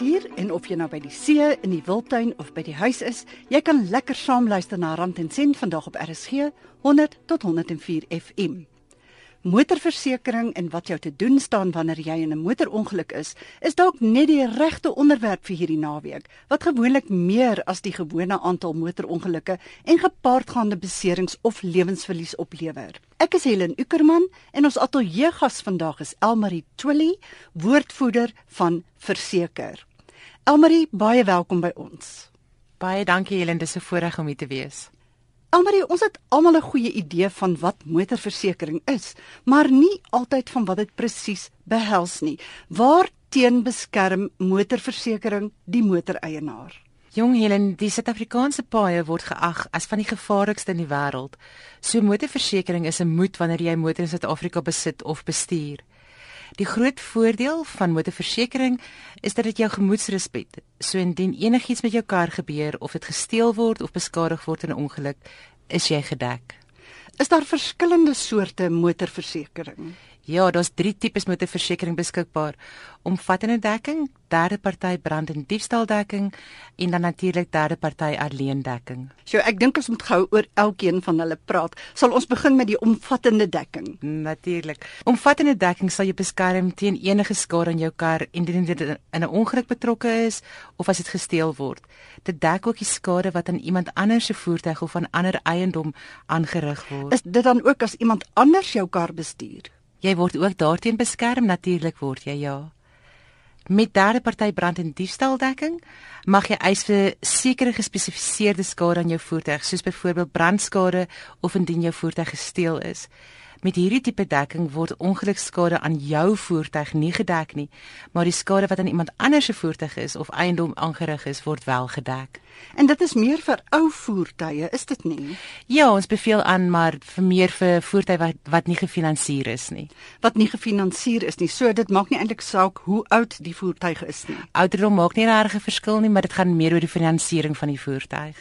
hier en of jy nou by die see, in die wildtuin of by die huis is, jy kan lekker saam luister na Rand en Sent vandag op RSG 100 tot 104 FM. Motorversekering en wat jou te doen staan wanneer jy in 'n motorongeluk is, is dalk net die regte onderwerp vir hierdie naweek, wat gewoonlik meer as die gewone aantal motorongelukke en gepaardgaande beserings of lewensverlies oplewer. Ek is Helen Ukerman en ons ateljeegas vandag is Elmarie Twilly, woordvoerder van Verseker. Elmarie, baie welkom by ons. Baie dankie Helen, dis 'n voorreg om hier te wees. Almarie, ons het almal 'n goeie idee van wat motorversekering is, maar nie altyd van wat dit presies behels nie. Waarteen beskerm motorversekering die motoreienaar? Jong Helen, die Suid-Afrikaanse paaie word geag as van die gevaarlikste in die wêreld. So motorversekering is 'n moet wanneer jy 'n motor in Suid-Afrika besit of bestuur. Die groot voordeel van motorversekering is dat dit jou gemoedsrus bied. So indien enigiets met jou kar gebeur of dit gesteel word of beskadig word in 'n ongeluk, is jy gedek. Is daar verskillende soorte motorversekering? Ja, daar's 3 tipes motorversekering beskikbaar: omvattende dekking, derde party brand en diefstaldekking en dan natuurlik derde party alleendekking. So ek dink ons moet gou oor elkeen van hulle praat. Sal ons begin met die omvattende dekking? Natuurlik. Omvattende dekking sal jou beskerm teen enige skade aan jou kar indien dit in 'n ongeluk betrokke is of as dit gesteel word. Dit dek ook die skade wat aan iemand anders se voertuig of aan ander eiendom aangerig word. Is dit dan ook as iemand anders jou kar bestuur? Jy word ook daarteen beskerm natuurlik word jy ja. Met derde party brand en diefstaldekking mag jy eis vir sekere gespesifiseerde skade aan jou voertuig soos byvoorbeeld brandskade of indien jou voertuig gesteel is. Met hierdie tipe dekking word ongelukskade aan jou voertuig nie gedek nie, maar die skade wat aan iemand anders se voertuig is of eiendom aangerig is, word wel gedek. En dit is meer vir ou voertuie, is dit nie? Ja, ons beveel aan maar vir meer vir voertuie wat wat nie gefinansier is nie. Wat nie gefinansier is nie. So dit maak nie eintlik saak hoe oud die voertuig is nie. Ouderdom maak nie 'n regte verskil nie, maar dit gaan meer oor die finansiering van die voertuig.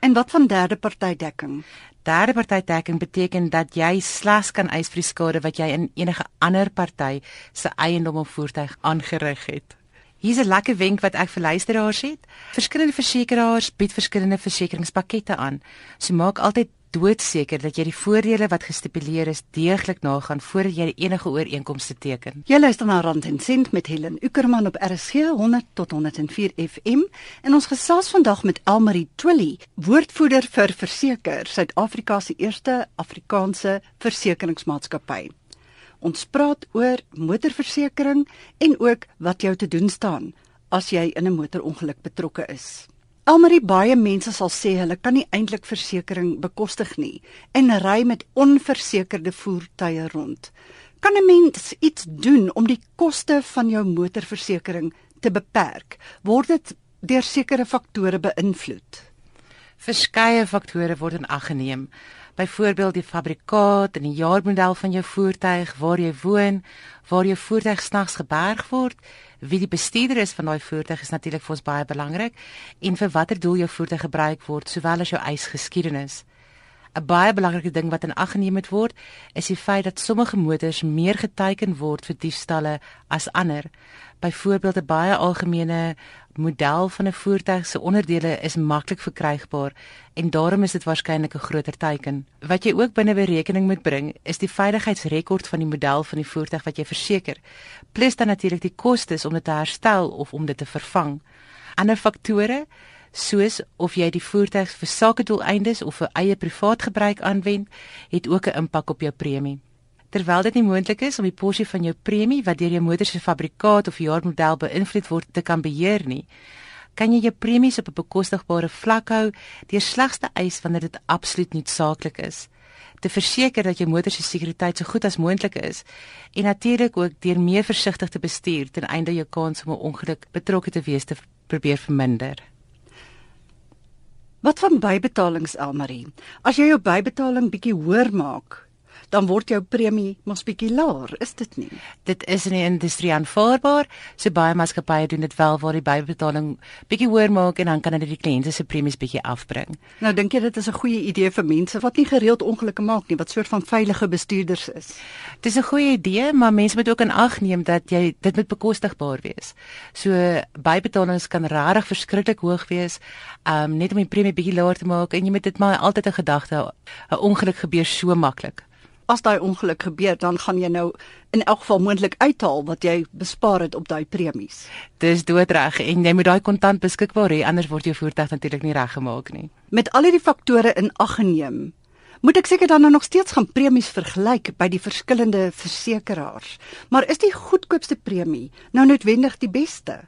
En wat van derde party dekking? Derde party dekking beteken dat jy slegs kan eis vir die skade wat jy in enige ander party se eiendom of voertuig aangerig het. Hier's 'n lekker wenk wat ek vir luisteraars het. Verskillende versekerings bied verskillende versekeringspakkette aan. So maak altyd doodseker dat jy die voordele wat gestipuleer is deeglik nagaan voordat jy enige ooreenkomste teken. Jy luister na Rand en Sent met Helen Ukerman op RSG 100 tot 104 FM en ons gesels vandag met Elmarie Twilly, woordvoerder vir Verseker, Suid-Afrika se eerste Afrikaanse versekeringsmaatskappy. Ons praat oor motorversekering en ook wat jou te doen staan as jy in 'n motorongeluk betrokke is. Almarie baie mense sal sê hulle kan nie eintlik versekerings bekostig nie en ry met onversekerde voertuie rond. Kan 'n mens iets doen om die koste van jou motorversekering te beperk? Word dit deur sekere faktore beïnvloed? Verskeie faktore word in ag geneem. Byvoorbeeld die fabrikaat en die jaarmodel van jou voertuig, waar jy woon, waar jou voertuig snags geberg word, wie die bestuurder is van daai voertuig is natuurlik vir ons baie belangrik en vir watter doel jou voertuig gebruik word sowel as jou eisgeskiedenis. 'n Baie belangrike ding wat in ag geneem moet word is die feit dat sommige motors meer geteken word vir diefstalle as ander. Byvoorbeeld 'n baie algemene model van 'n voertuig se onderdele is maklik verkrygbaar en daarom is dit waarskynlik 'n groter teiken. Wat jy ook binne berekening moet bring, is die veiligheidsrekord van die model van die voertuig wat jy verseker, plus dan natuurlik die kostes om dit te herstel of om dit te vervang. Ander faktore soos of jy die voertuig vir sakedoeleindes of vir eie privaat gebruik aanwend, het ook 'n impak op jou premie. Terwyl dit nie moontlik is om die porsie van jou premie wat deur jou motor se fabrikaat of jaarmodel beïnvloed word te kan beheer nie, kan jy jou premies op 'n bekostigbare vlak hou deur slegs te eis wanneer dit absoluut noodsaaklik is te verseker dat jou motor se sekuriteit so goed as moontlik is en natuurlik ook deur meer versigtig te bestuur ten einde jou kans om 'n ongeluk betrokke te wees te probeer verminder. Wat van bybetalings Elmarie? As jy jou bybetaling bietjie hoër maak, dan word jou premie mos bietjie laer, is dit nie? Dit is in die industrie aanvaarbaar. So baie maatskappye doen dit wel waar die bybetaling bietjie hoër maak en dan kan hulle die kliënte se premies bietjie afbring. Nou dink jy dit is 'n goeie idee vir mense wat nie gereeld ongelukke maak nie, wat soort van veilige bestuurders is? Dis 'n goeie idee, maar mense moet ook in ag neem dat jy dit moet bekostigbaar wees. So bybetalings kan regtig verskriklik hoog wees, um net om die premie bietjie laer te maak en jy moet dit maar altyd 'n gedagte 'n ongeluk gebeur so maklik. As daai ongeluk gebeur, dan gaan jy nou in elk geval moontlik uithaal wat jy bespaar het op daai premies. Dis doodreg en jy moet daai kontant beskikbaar hê anders word jou voertuig natuurlik nie reggemaak nie. Met al hierdie faktore in ag geneem, moet ek seker dan nou nog steeds gaan premies vergelyk by die verskillende versekeraars. Maar is die goedkoopste premie nou noodwendig die beste?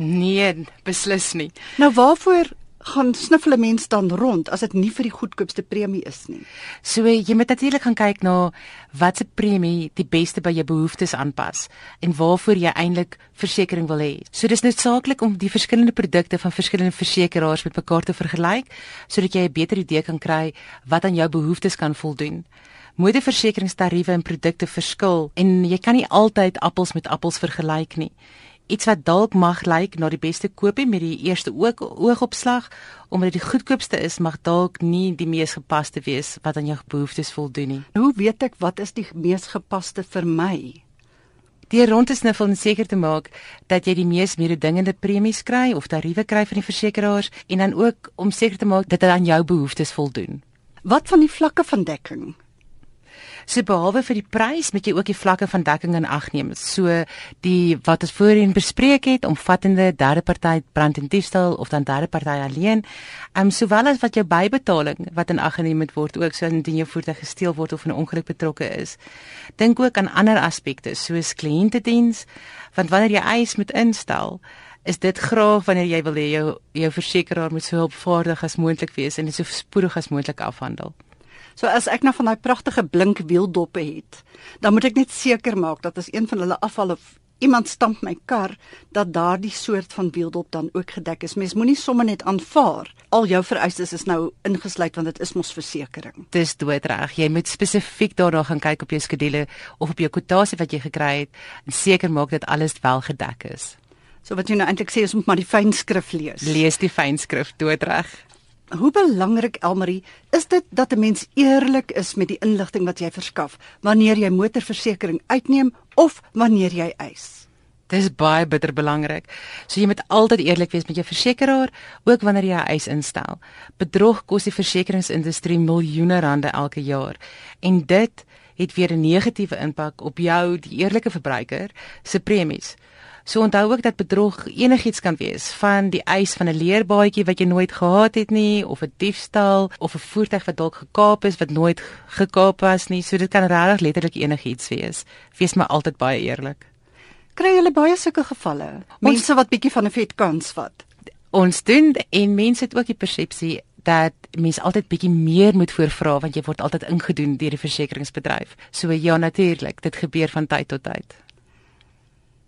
Nee, beslis nie. Nou waarvoor gaan sniffel 'n mens dan rond as dit nie vir die goedkoopste premie is nie. So jy moet natuurlik gaan kyk na watse premie die beste by jou behoeftes aanpas en waarvoor jy eintlik versekerings wil hê. So dis noodsaaklik om die verskillende produkte van verskillende versekerings met mekaar te vergelyk sodat jy 'n beter idee kan kry wat aan jou behoeftes kan voldoen. Motorversekeringstariewe en produkte verskil en jy kan nie altyd appels met appels vergelyk nie iets wat dalk mag lyk na die beste koopie met die eerste oog oogopslag omdat dit die goedkoopste is mag dalk nie die mees gepaste wees wat aan jou behoeftes voldoen nie. Hoe weet ek wat is die mees gepaste vir my? Die rond is nou om seker te maak dat jy die mees mededingende premies kry of tariewe kry van die versekeraars en dan ook om seker te maak dat dit aan jou behoeftes voldoen. Wat van die vlakke van dekking? So behalwe vir die prys moet jy ook die vlakke van dekking in ag neem. So die wat ons voorheen bespreek het, omvattende derde party brand en diefstal of dan derde party alleen, ehm um, sowel as wat jou bybetaling wat in ag geneem moet word ook so indien jou voertuig gesteel word of in 'n ongeluk betrokke is. Dink ook aan ander aspekte soos kliëntediens, want wanneer jy eis moet instel, is dit graag wanneer jy wil hê jou jou versekeraar moet so hulpvaardig as moontlik wees en dit so spoedig as moontlik afhandel. So as ek nou van daai pragtige blink wieldoppe het, dan moet ek net seker maak dat as een van hulle afval of iemand stamp my kar, dat daardie soort van wieldop dan ook gedek is. Mens moenie sommer net aanvaar al jou vereistes is nou ingesluit want dit is mos versekerings. Dis doodreg. Jy moet spesifiek daarna gaan kyk op jou skedule of op jou kwotasie wat jy gekry het en seker maak dat alles wel gedek is. So wat jy nou eintlik sê is om maar die fynskrif lees. Lees die fynskrif doodreg. Hoe belangrik Elmarie is dit dat 'n mens eerlik is met die inligting wat jy verskaf wanneer jy motorversekering uitneem of wanneer jy eis? Dis baie bitter belangrik. So jy moet altyd eerlik wees met jou versekeraar, ook wanneer jy 'n eis instel. Bedrog kos die versekeringsindustrie miljoene rande elke jaar en dit het weer 'n negatiewe impak op jou, die eerlike verbruiker, se premies. So onthou ook dat bedrog enigiets kan wees, van die eis van 'n leerbaadjie wat jy nooit gehad het nie of 'n diefstal of 'n voertuig wat dalk gekaap is wat nooit gekaap was nie. So dit kan regtig letterlik enigiets wees. Wees maar altyd baie eerlik. Kry jy baie sulke gevalle? Mense wat bietjie van 'n vet kans vat. Ons doen en mense het ook die persepsie dat mens altyd bietjie meer moet voorvra want jy word altyd ingedoen deur die versekeringsbedryf. So ja natuurlik, dit gebeur van tyd tot tyd.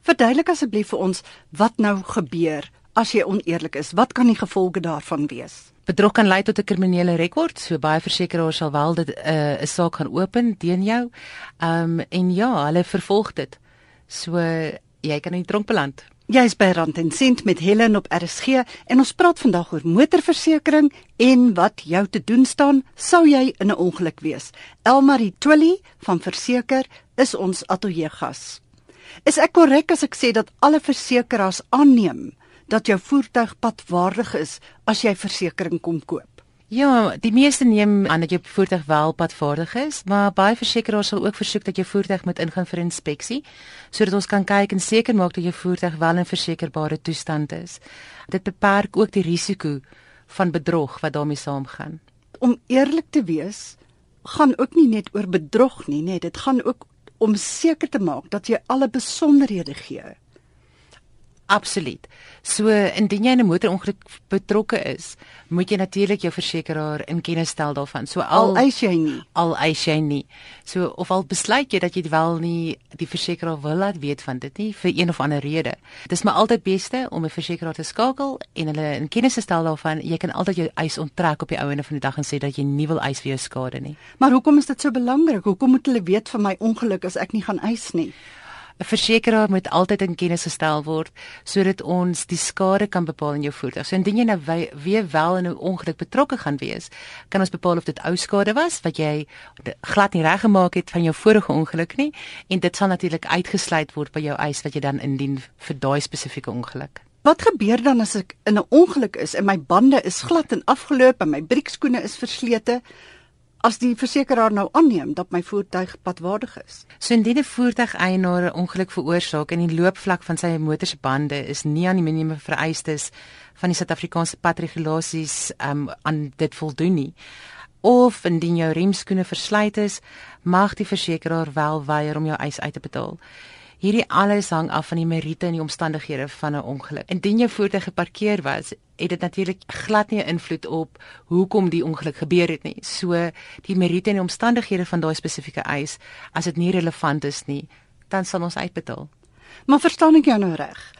Verduidelik asseblief vir ons wat nou gebeur as jy oneerlik is. Wat kan die gevolge daarvan wees? Bedrog kan lei tot 'n kriminele rekord, so baie versekerings sal wel dit 'n uh, saak gaan open teen jou. Ehm um, en ja, hulle vervolg dit. So jy kan in die tronk beland. Jy is by Rand en Sent met Helen op RSG en ons praat vandag oor motorversekering en wat jou te doen staan sou jy in 'n ongeluk wees. Elmarie Twilly van Verseker is ons ateljee gas. Is ek korrek as ek sê dat alle versekerings aanneem dat jou voertuig padwaardig is as jy versekerings kom koop? Ja, die meeste neem aan dat jou voertuig wel padwaardig is, maar baie versekerings sal ook versoek dat jou voertuig moet ingaan vir inspeksie sodat ons kan kyk en seker maak dat jou voertuig wel in versekerbare toestand is. Dit beperk ook die risiko van bedrog wat daarmee saamgaan. Om eerlik te wees, gaan ook nie net oor bedrog nie, nee, dit gaan ook om seker te maak dat jy alle besonderhede gee. Absoluut. So indien jy in 'n motorongeluk betrokke is, moet jy natuurlik jou versekeraar in kennis stel daarvan. So al, al eis jy nie, al eis jy nie. So of al besluit jy dat jy wel nie die versekeraar wil laat weet van dit nie vir een of ander rede. Dit is maar altyd beste om 'n versekeraar te skakel en hulle in kennis te stel daarvan. Jy kan altyd jou eis onttrek op die einde van die dag en sê dat jy nie wil eis vir jou skade nie. Maar hoekom is dit so belangrik? Hoekom moet hulle weet van my ongeluk as ek nie gaan eis nie? 'n versekeraar moet altyd in kennis gestel word sodat ons die skade kan bepaal in jou voertuig. So indien jy nou weer wel in 'n ongeluk betrokke gaan wees, kan ons bepaal of dit ou skade was wat jy glad nie reggemaak het van jou vorige ongeluk nie en dit sal natuurlik uitgesluit word by jou eis wat jy dan indien vir daai spesifieke ongeluk. Wat gebeur dan as ek in 'n ongeluk is en my bande is glad en afgeloop en my briekskoene is verslete? As die versekeraar nou aanneem dat my voertuig padwaardig is. So indien 'n voertuigeienaar 'n ongeluk veroorsaak en die loopvlak van sy motor se bande is nie aan die minimum vereistes van die Suid-Afrikaanse padregulasies um, aan dit voldoen nie of indien jou remskoene verslyt is, mag die versekeraar wel weier om jou eis uit te betaal. Hierdie alles hang af van die meriete en die omstandighede van 'n ongeluk. Indien jou voertuig geparkeer was, het dit natuurlik glad nie 'n invloed op hoekom die ongeluk gebeur het nie. So die meriete en die omstandighede van daai spesifieke eis, as dit nie relevant is nie, dan sal ons uitbetaal. Maar verstaan ek jou nou reg?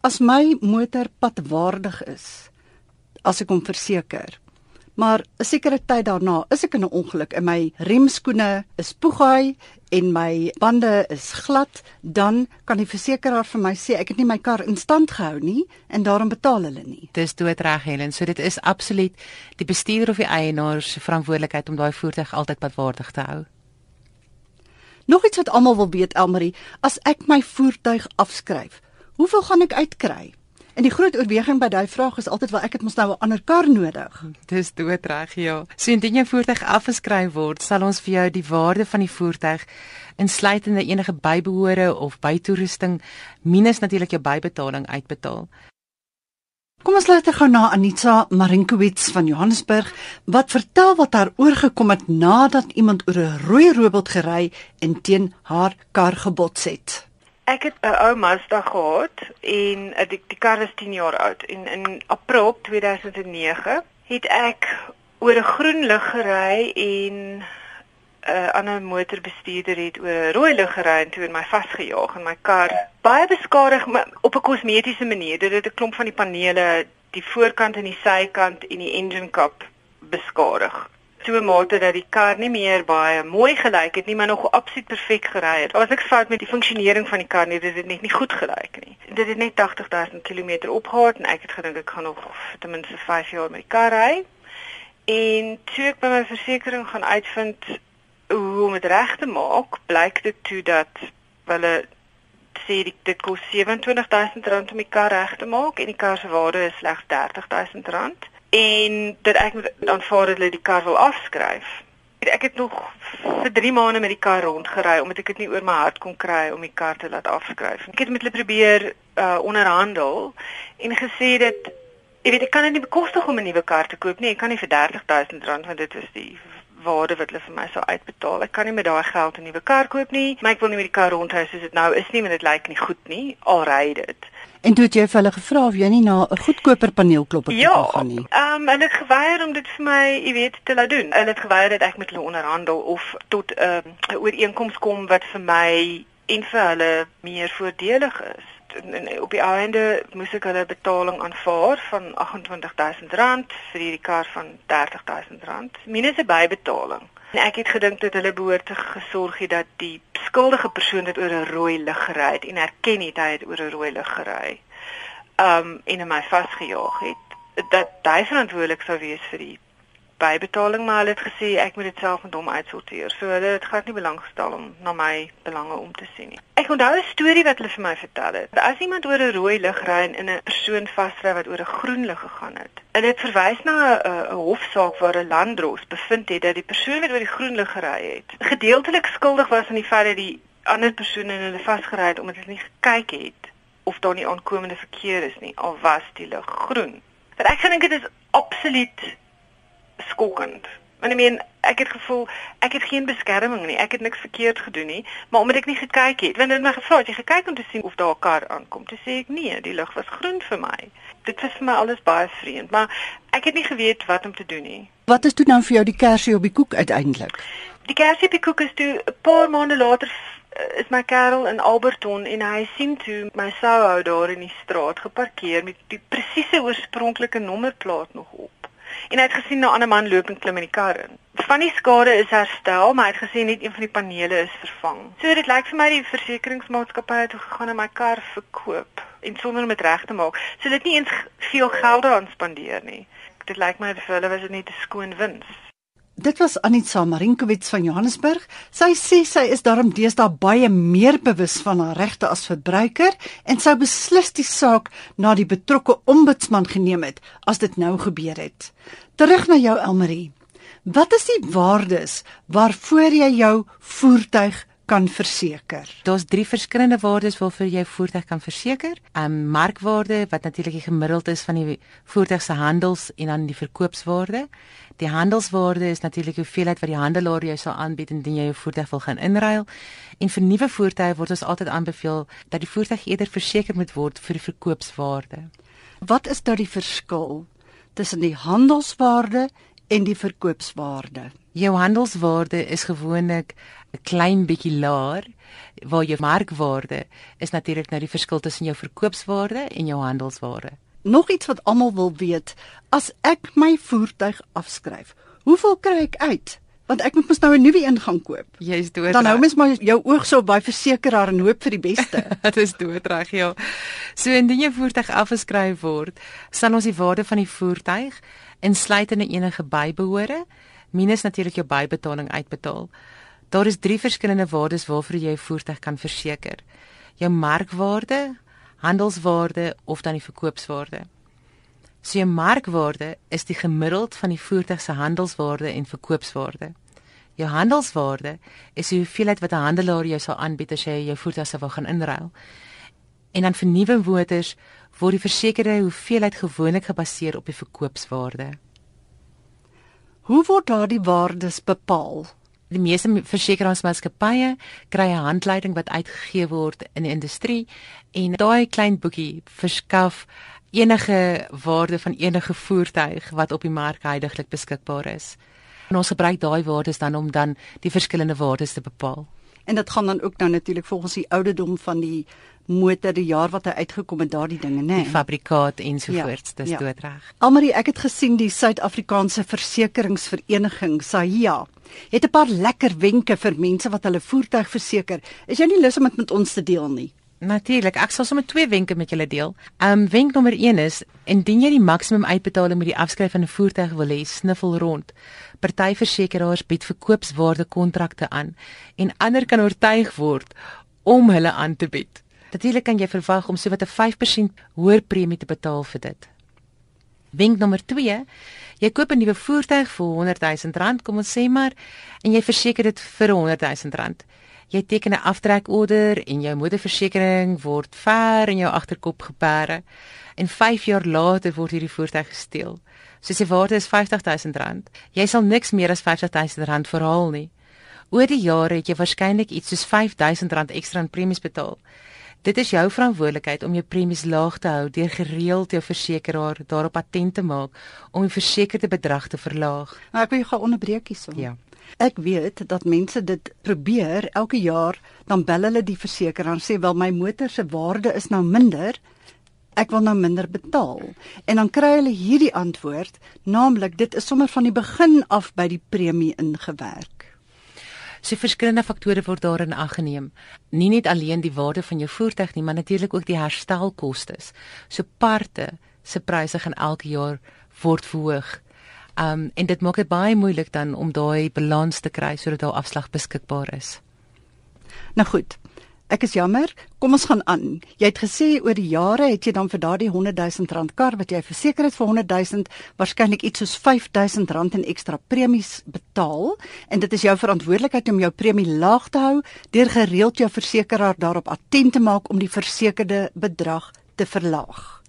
As my motor padwaardig is, as ek hom verseker, Maar 'n sekere tyd daarna is ek in 'n ongeluk en my remskoene is poegaai en my bande is glad, dan kan die versekeraar vir my sê ek het nie my kar in stand gehou nie en daarom betaal hulle nie. Dis doodreg Helen, so dit is absoluut die bestuurder of die eienaar se verantwoordelikheid om daai voertuig altyd padwaardig te hou. Nog iets wat almal wil weet Elmarie, as ek my voertuig afskryf, hoeveel gaan ek uitkry? En die groot oorweging by daai vraag is altyd wel ek het mos nou 'n ander kar nodig. Dis doodreg, ja. So indien jou voertuig afgeskryf word, sal ons vir jou die waarde van die voertuig insluitende enige bybehore of bytoerusting minus natuurlik jou bybetaling uitbetaal. Kom ons luister gou na Anita Marinkowitz van Johannesburg wat vertel wat haar oorgekom het nadat iemand oor 'n rooi robot gery en teen haar kar gebots het. Ek het 'n ou Mazda gehad en uh, die, die kar is 10 jaar oud en in April 2009 het ek oor 'n groen lig gery en 'n uh, ander motorbestuurder het oor 'n rooi lig gery en toe in my vasgejaag in my kar. Baie beskadig op 'n kosmetiese manier. Dit het 'n klomp van die panele, die voorkant en die sykant en die engine cap beskadig so 'n mate dat die kar nie meer baie mooi gelyk het nie, maar nog absoluut perfek gery het. As ek fout met die funksionering van die kar nie, dit het net nie goed gelyk nie. Dit het net 80000 km opgehard en ek het gedink ek gaan nog ten minste 5 jaar met die kar ry. En toe ek by my versekerings gaan uitvind hoe om dit reg te maak, blyk dit toe dat hulle sê dit, dit kos 27000 rand om die kar reg te maak en die kar se waarde is slegs 30000 rand en dat ek aanvaar dat hulle die kar wil afskryf. Ek het nog vir 3 maande met die kar rondgery omdat ek dit nie oor my hart kon kry om die kar te laat afskryf. Ek het met hulle probeer uh onderhandel en gesê dat jy weet ek kan dit nie bekostig om 'n nuwe kar te koop nie. Ek kan nie vir 30000 rand want dit is die waarde wat hulle vir my sou uitbetaal. Ek kan nie met daai geld 'n nuwe kar koop nie, maar ek wil nie met die kar rondhou soos dit nou is nie, want dit lyk nie goed nie. Al ry dit. En toe het jy vir hulle gevra of jy nie na 'n goedkoper paneelklopper ja, kan gaan nie. Ja, ehm um, hulle het geweier om dit vir my, jy weet, te laat doen. Hulle het geweier dat ek met hulle onderhandel of tot ehm, 'n uh, ooreenkoms kom wat vir my en vir hulle meer voordelig is. En, en op die einde moes ek hulle betaling aanvaar van R28000 vir hierdie kar van R30000 minus 'n bybetaling. En ek het gedink dat hulle behoort te gesorg het dat die skuldige persoon dit oor 'n rooi lig gery het en erken het hy het oor 'n rooi lig gery. Um en my vasgejaag het dat hy verantwoordelik sou wees vir die bybetaling maar hulle het gesê ek moet dit self met hom uitsorteer. So hulle het glad nie belang gestel om na my belange om te sien nie. Ek onthou 'n storie wat hulle vir my vertel het. As iemand oor 'n rooi lig ry en 'n persoon vasry wat oor 'n groen lig gegaan het. Hulle het verwys na 'n hofsaak waar 'n landdros bevind het dat die persoon wat oor die groen lig gery het, gedeeltelik skuldig was aan die feit dat die ander persoon in hulle vasgery het omdat hulle nie gekyk het of daar nie aankomende verkeer is nie al was die lig groen. Maar ek dink dit is absoluut skokkend Want ek meen, ek het gevoel ek het geen beskerming nie. Ek het niks verkeerd gedoen nie, maar omdat ek nie gekyk het, want hulle het my gevra, "Het jy gekyk om te sien of daar 'n kar aankom?" Toe sê ek, "Nee, die lig was groen vir my." Dit was vir my alles baie vreemd, maar ek het nie geweet wat om te doen nie. Wat is toe nou vir jou die kersie op die koek uiteindelik? Die kersie op die koek is toe 'n paar maande later is my kerel in Alberton en hy sien toe my souhou daar in die straat geparkeer met die presiese oorspronklike nommerplaat nog op en hy het gesien 'n ander man loop en klim in die kar in. Van die skade is herstel, maar hy het gesien net een van die panele is vervang. So dit lyk vir my die versekeringsmaatskappy het gegaan en my kar verkoop en sonder om dit reg te maak. So dit nie eens veel geld daaraan spandeer nie. Dit lyk my vir hulle was dit net 'n skoon wins. Dit was Anitsa Marinkowitz van Johannesburg. Sy sê sy is daarom deesdae baie meer bewus van haar regte as verbruiker en sou beslis die saak na die betrokke ombudsman geneem het as dit nou gebeur het. Terug na jou Elmarie. Wat is die waardes waarvoor jy jou voertuig kan verseker. Daar's drie verskillende waardes waarvoor jy voertuig kan verseker. 'n um, Markwaarde wat natuurlik die gemiddeld is van die voertuig se handels en dan die verkoopswaarde. Die handelswaarde is natuurlik hoeveelheid wat die handelaar jou sal aanbied indien jy jou voertuig wil gaan inruil. En vir nuwe voertuie word ons altyd aanbeveel dat die voertuig eerder verseker moet word vir die verkoopswaarde. Wat is nou die verskil tussen die handelswaarde en die verkoopswaarde? Jou handelswaarde is gewoonlik 'n klein bietjie laer waar jou markwaarde is natuurlik nou die verskil tussen jou verkoopswaarde en jou handelswaarde. Nog iets wat almal wil weet, as ek my voertuig afskryf, hoeveel kry ek uit? Want ek moet mos nou 'n nuwe een gaan koop. Jy's dood. Dan hou mens maar jou oog so by versekeraar en hoop vir die beste. Dit is doodreg, ja. So indien jou voertuig afgeskryf word, sal ons die waarde van die voertuig insluitende enige bybehore minus natuurlik jou bybetaling uitbetaal. Daar is drie verskillende waardes waarvoor jy 'n voertuig kan verseker. Jou markwaarde, handelswaarde of dan die verkoopswaarde. So jou markwaarde is die gemiddeld van die voertuig se handelswaarde en verkoopswaarde. Jou handelswaarde is die hoeveelheid wat 'n handelaar jou sal aanbied as jy jou voertuig sou wil gaan inruil. En dan vir nuwe motors word die versekerde hoeveelheid gewoonlik gebaseer op die verkoopswaarde. Hoe word daardie waardes bepaal? Die meeste versekeringsmaatskappye kry 'n handleiding wat uitgegee word in die industrie en daai klein boekie verskaf enige waarde van enige voertuig wat op die mark heidaglik beskikbaar is. En ons gebruik daai waardes dan om dan die verskillende waardes te bepaal. En dit gaan dan ook nou natuurlik volgens die ouderdom van die motor, die jaar wat hy uitgekom het, daardie dinge, né? Die fabrikaat ensovoorts, ja, dis ja. doodreg. Almarie, ek het gesien die Suid-Afrikaanse Versekeringsvereniging, SAHIA, het 'n paar lekker wenke vir mense wat hulle voertuig verseker. Is jy nie lus om dit met ons te deel nie? Natuurlik, ek sal sommer twee wenke met julle deel. Um wenk nommer 1 is indien jy die maksimum uitbetaling met die afskryf van 'n voertuig wil hê, sniffel rond. Party versekeraars bied verkoopswaarde kontrakte aan en ander kan oortuig word om hulle aan te bied. Natuurlik kan jy verwag om sowat 'n 5% hoër premie te betaal vir dit. Wenk nommer 2: Jy koop 'n nuwe voertuig vir 100 000 rand, kom ons sê maar, en jy verseker dit vir 100 000 rand. Jy teken 'n aftrekorder en jou motorversekering word ver in jou agterkop geberre en 5 jaar later word hierdie voertuig gesteel. So sy waarde is 50 000 rand. Jy sal niks meer as 50 000 rand verhaal nie. Oor die jare het jy waarskynlik iets soos 5 000 rand ekstra aan premies betaal. Dit is jou verantwoordelikheid om jou premies laag te hou deur gereeld jou versekeraar daarop attent te maak om die versekerde bedrag te verlaag. Maar ek wil jou gou onderbreek hierson. Ja. Ek weet dat mense dit probeer elke jaar dan bel hulle die versekeraar en sê wel my motor se waarde is nou minder. Ek wil nou minder betaal. En dan kry hulle hierdie antwoord, naamlik dit is sommer van die begin af by die premie ingewerk. So verskillende faktore word daarin aggeneem. Nie net alleen die waarde van jou voertuig nie, maar natuurlik ook die herstelkoste. So parte se pryse gaan elke jaar word verhoog. Um en dit maak dit baie moeilik dan om daai balans te kry sodat daar afslag beskikbaar is. Nou goed. Ek is jammer. Kom ons gaan aan. Jy het gesê oor die jare het jy dan vir daardie 100 000 rand kar wat jy verseker het vir 100 000 waarskynlik iets soos 5 000 rand in ekstra premies betaal en dit is jou verantwoordelikheid om jou premie laag te hou deur gereeld jou versekeraar daarop attent te maak om die versekerde bedrag te verlaag.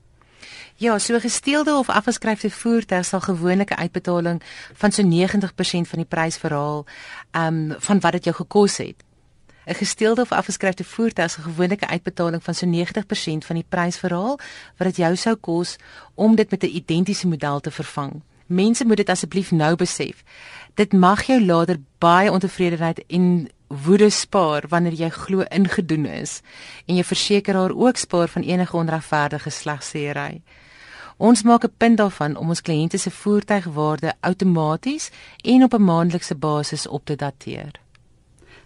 Ja, so gesteelde of afgeskryfde voertuig sal gewoonlik 'n uitbetaling van so 90% van die prys verhaal, ehm um, van wat dit jou gekos het. 'n Gesteelde of afgeskryfde voertuig gewoonlik 'n uitbetaling van so 90% van die prys verhaal wat dit jou sou kos om dit met 'n identiese model te vervang. Mense moet dit asseblief nou besef. Dit mag jou later baie ontevredenheid en woede spaar wanneer jy glo ingedoen is en jy versekeraar ook spaar van enige onregverdige slagseery. Ons maak 'n punt daarvan om ons kliënte se voertuigwaarde outomaties en op 'n maandelikse basis op te dateer.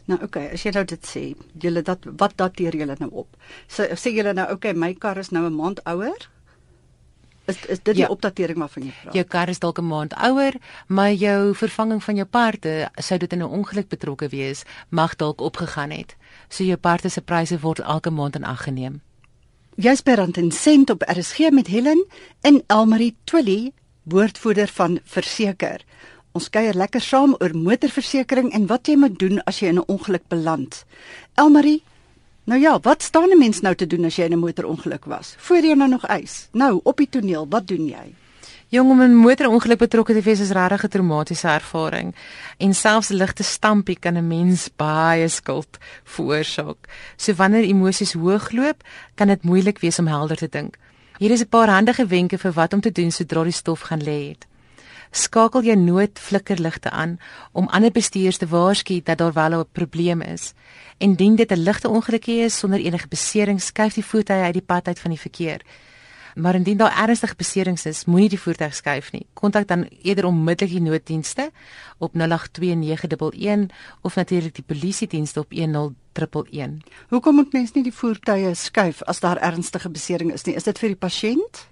Nou oké, okay, as jy nou dit sê, julle dat wat dateer julle nou op? So, sê julle nou oké, okay, my kar is nou 'n maand ouer? Is is dit die ja. opdatering waarvan jy praat? Jou kar is dalk 'n maand ouer, maar jou vervanging van jou parte, sou dit in 'n ongeluk betrokke wees, mag dalk opgegaan het. So jou parte se pryse word elke maand in ag geneem. Jy's by Rand en Sent op RSG met Helen en Elmarie Twilly, woordvoerder van Verseker. Ons kuier lekker saam oor motorversekering en wat jy moet doen as jy in 'n ongeluk beland. Elmarie, nou ja, wat staan 'n mens nou te doen as jy in 'n motorongeluk was? Voor jy nou nog eis. Nou, op die toneel, wat doen jy? Jong om 'n motorongeluk betrokke te wees is regtig 'n traumatiese ervaring en selfs 'n ligte stampie kan 'n mens baie skuld veroorsaak. So wanneer emosies hoogloop, kan dit moeilik wees om helder te dink. Hier is 'n paar handige wenke vir wat om te doen sodra die stof gaan lê het. Skakel jou noodflikkerligte aan om ander bestuurders te waarsku dat daar wel 'n probleem is. En indien dit 'n ligte ongelukkie is sonder enige besering, skuif die voertuig uit die pad uit van die verkeer maar indien daar ernstige beserings is, moenie die voertuig skuif nie. Kontak dan eerder onmiddellik die nooddienste op 082911 of natuurlik die polisie dienste op 10111. Hoekom moet mens nie die voertuie skuif as daar ernstige besering is nie? Is dit vir die pasiënt?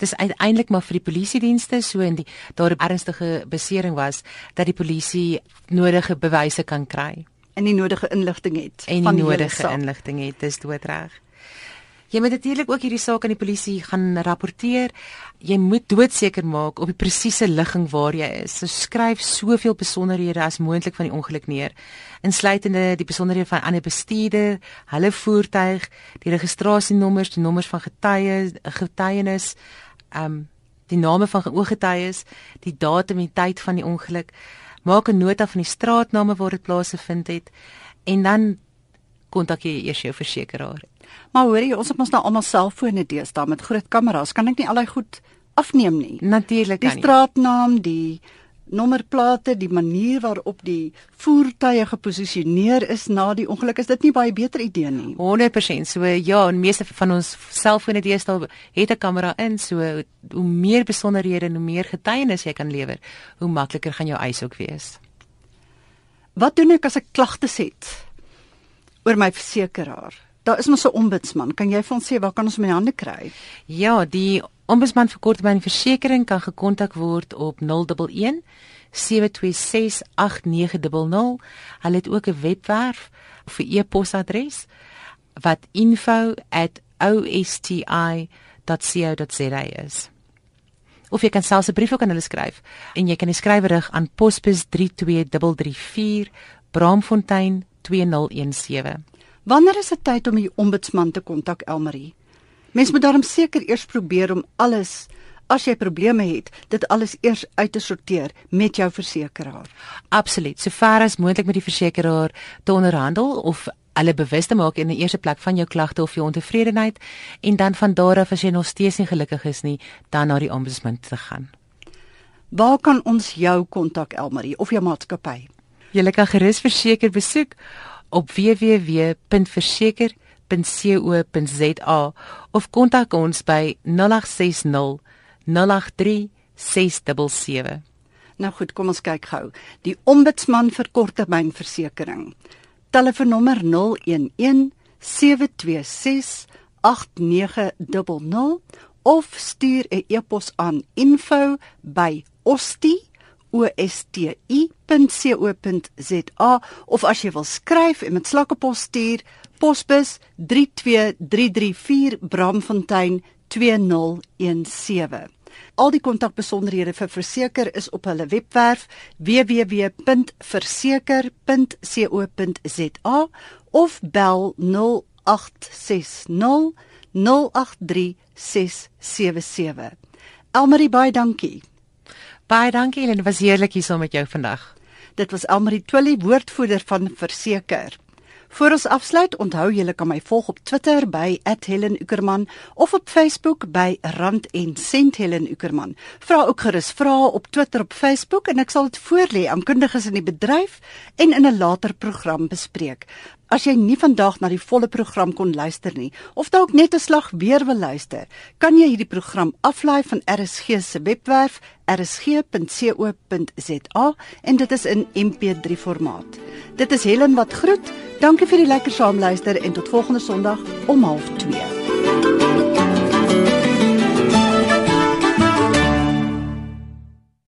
Dis uiteindelik maar vir die polisie dienste so en die daar 'n ernstige besering was dat die polisie nodige bewyse kan kry en die nodige inligting het en die nodige inligting het dis doodreg. Jy moet natuurlik ook hierdie saak aan die polisie gaan rapporteer. Jy moet doodseker maak op die presiese ligging waar jy is. So skryf soveel besonderhede as moontlik van die ongeluk neer, insluitende die besonderhede van ander bestuurder, hulle voertuig, die registrasienommers, die nommers van getuies, getuienis, um, die name van ooggetuies, die datum en tyd van die ongeluk. Maak 'n nota van die straatname waar dit plaasgevind het en dan kontak jy eers jou versekeraar Maar hoor jy, ons het mos nou almal selfone deesdae met groot kameras. Kan ek nie al daai goed afneem nie? Natuurlik kan nie. Die straatnaam, die nommerplate, die manier waarop die voertuie geposisioneer is na die ongeluk, is dit nie baie beter idee nie. 100%. So ja, en meeste van ons selfone deesdae het 'n kamera in, so hoe meer besonderhede en hoe meer getuienis jy kan lewer, hoe makliker gaan jou eis ook wees. Wat doen ek as ek klagtes het oor my versekeraar? Daar is mos 'n ombudsman. Kan jy vir ons sê waar kan ons my hande kry? Ja, die ombudsman vir korttermynversekering kan gekontak word op 011 726 8900. Hulle het ook 'n webwerf vir e-posadres wat info@osti.co.za is. Of jy kan selfs 'n brief ook aan hulle skryf en jy kan die skrywerig aan Posbus 32334 Braamfontein 2017. Wanneer is dit tyd om die ombudsman te kontak Elmarie? Mens moet daarom seker eers probeer om alles as jy probleme het, dit alles eers uit te sorteer met jou versekeraar. Absoluut. Sover as moontlik met die versekeraar te onderhandel of hulle bewus te maak in die eerste plek van jou klagte of jou ontevredenheid en dan van daar af as jy nog steeds nie gelukkig is nie, dan na die ombudsman te gaan. Waar kan ons jou kontak Elmarie of jou maatskappy? Jy kan gerus verseker besoek op www.verseker.co.za of kontak ons by 0860 083 677. Nou goed, kom ons kyk gou. Die ombudsman vir korttermynversekering. Telefoonnommer 011 726 8900 of stuur 'n e-pos aan info@ostie osti.co.za of as jy wil skryf en met slakkepos stuur posbus 32334 Bramfontein 2017 Al die kontakbesonderhede vir verseker is op hulle webwerf www.verseker.co.za of bel 0860 083677. Elmarie baie dankie. Baie dankie en dit was heerlik hier saam met jou vandag. Dit was Elmarie Twillie, woordvoerder van Verseker. Voor ons afsluit, onthou julle kan my volg op Twitter by @HelenUckerman of op Facebook by Rand en Sent Helen Uckerman. Vra ook gerus vrae op Twitter op Facebook en ek sal dit voorlê aan kundiges in die bedryf en in 'n later program bespreek. As jy nie vandag na die volle program kon luister nie of dalk net 'n slag weer wil luister, kan jy hierdie program aflaai van RSG se webwerf rsg.co.za en dit is in MP3 formaat. Dit is Helen wat groet. Dankie vir die lekker saamluister en tot volgende Sondag om 12:30.